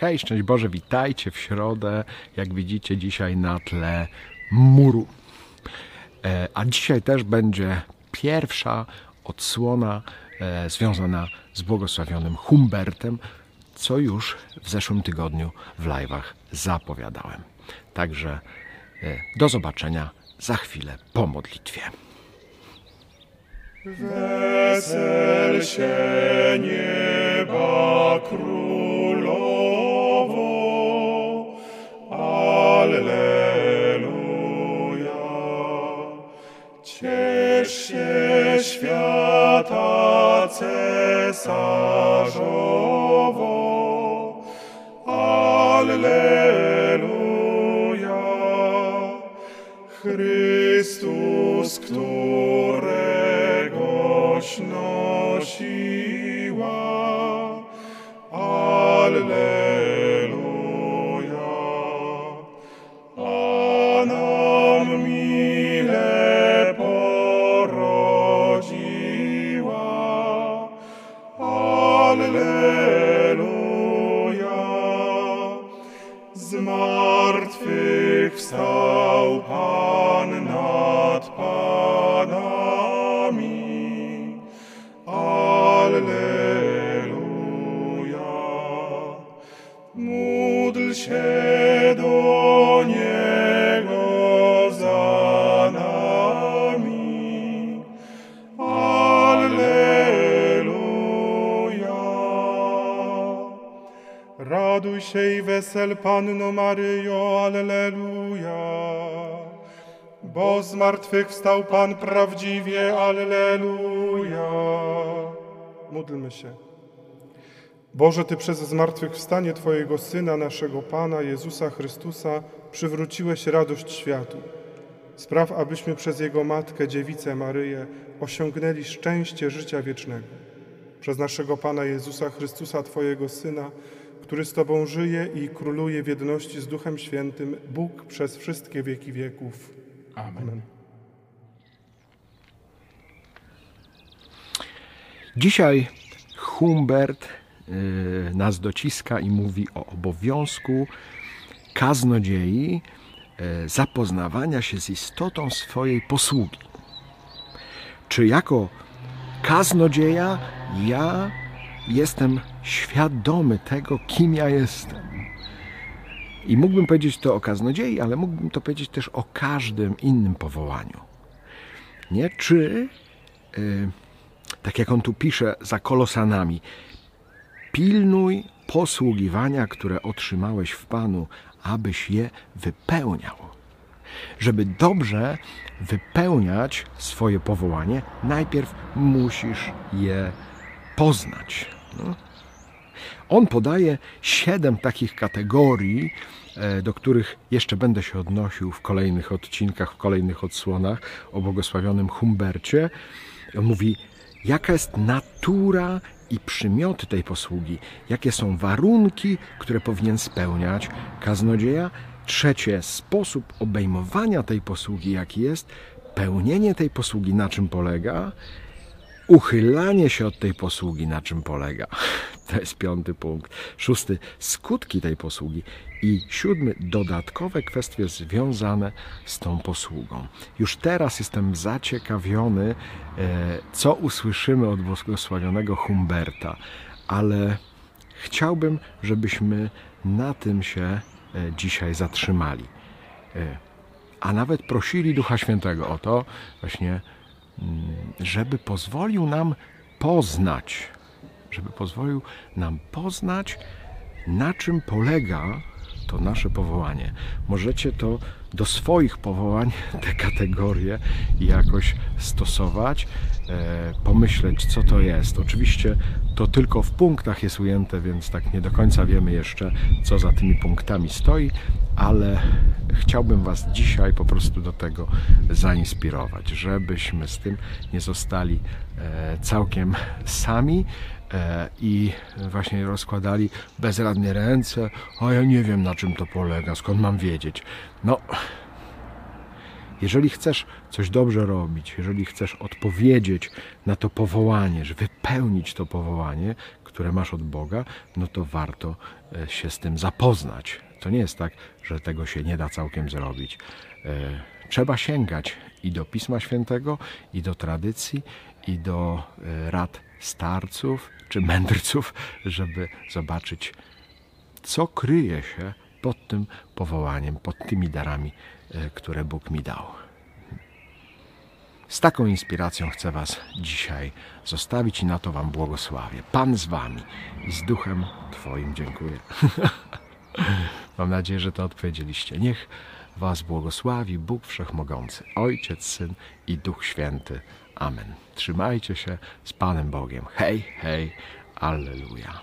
Hej, szczęść Boże, witajcie w środę, jak widzicie dzisiaj na tle muru. E, a dzisiaj też będzie pierwsza odsłona e, związana z błogosławionym Humbertem, co już w zeszłym tygodniu w live'ach zapowiadałem. Także e, do zobaczenia za chwilę po modlitwie. Wesel się nieba królowo, Alleluja. Ciesz się świata cesarzowo, Alleluja. Chrystus, któregoś zmartwych. Raduj się i wesel Panno Maryjo, Alleluja. Bo z martwych wstał Pan prawdziwie, Alleluja. Módlmy się. Boże, Ty przez zmartwychwstanie Twojego Syna, naszego Pana Jezusa Chrystusa, przywróciłeś radość światu. Spraw, abyśmy przez Jego Matkę, Dziewicę Maryję, osiągnęli szczęście życia wiecznego. Przez naszego Pana Jezusa Chrystusa, Twojego Syna, który z Tobą żyje i króluje w jedności z Duchem Świętym, Bóg przez wszystkie wieki wieków. Amen. Dzisiaj Humbert y, nas dociska i mówi o obowiązku kaznodziei y, zapoznawania się z istotą swojej posługi. Czy jako kaznodzieja ja jestem świadomy tego, kim ja jestem? I mógłbym powiedzieć to o kaznodziei, ale mógłbym to powiedzieć też o każdym innym powołaniu. Nie? Czy y, tak jak on tu pisze za kolosanami, pilnuj posługiwania, które otrzymałeś w Panu, abyś je wypełniał. Żeby dobrze wypełniać swoje powołanie, najpierw musisz je poznać. No. On podaje siedem takich kategorii, e, do których jeszcze będę się odnosił w kolejnych odcinkach, w kolejnych odsłonach o błogosławionym Humbercie. On mówi, jaka jest natura i przymioty tej posługi, jakie są warunki, które powinien spełniać kaznodzieja. Trzecie, sposób obejmowania tej posługi, jaki jest, pełnienie tej posługi, na czym polega, uchylanie się od tej posługi, na czym polega. To jest piąty punkt. Szósty, skutki tej posługi. I siódmy, dodatkowe kwestie związane z tą posługą. Już teraz jestem zaciekawiony, e, co usłyszymy od błogosławionego Humberta, ale chciałbym, żebyśmy na tym się e, dzisiaj zatrzymali. E, A nawet prosili Ducha Świętego o to, właśnie żeby pozwolił nam poznać, żeby pozwolił nam poznać, na czym polega to nasze powołanie. Możecie to do swoich powołań, te kategorie jakoś stosować, e, pomyśleć, co to jest. Oczywiście to tylko w punktach jest ujęte, więc tak nie do końca wiemy jeszcze, co za tymi punktami stoi, ale chciałbym Was dzisiaj po prostu do tego zainspirować, żebyśmy z tym nie zostali e, całkiem sami e, i właśnie rozkładali bezradnie ręce, a ja nie wiem na czym to polega, skąd mam wiedzieć. No, jeżeli chcesz coś dobrze robić, jeżeli chcesz odpowiedzieć na to powołanie, że wypełnić to powołanie, które masz od Boga, no to warto e, się z tym zapoznać. To nie jest tak, że tego się nie da całkiem zrobić. E, trzeba sięgać i do Pisma Świętego, i do tradycji, i do e, rad starców czy mędrców, żeby zobaczyć, co kryje się pod tym powołaniem, pod tymi darami, e, które Bóg mi dał. Z taką inspiracją chcę Was dzisiaj zostawić i na to Wam błogosławię. Pan z Wami i z duchem Twoim dziękuję. Mam nadzieję, że to odpowiedzieliście. Niech Was błogosławi Bóg Wszechmogący, Ojciec, Syn i Duch Święty. Amen. Trzymajcie się z Panem Bogiem. Hej, hej, alleluja.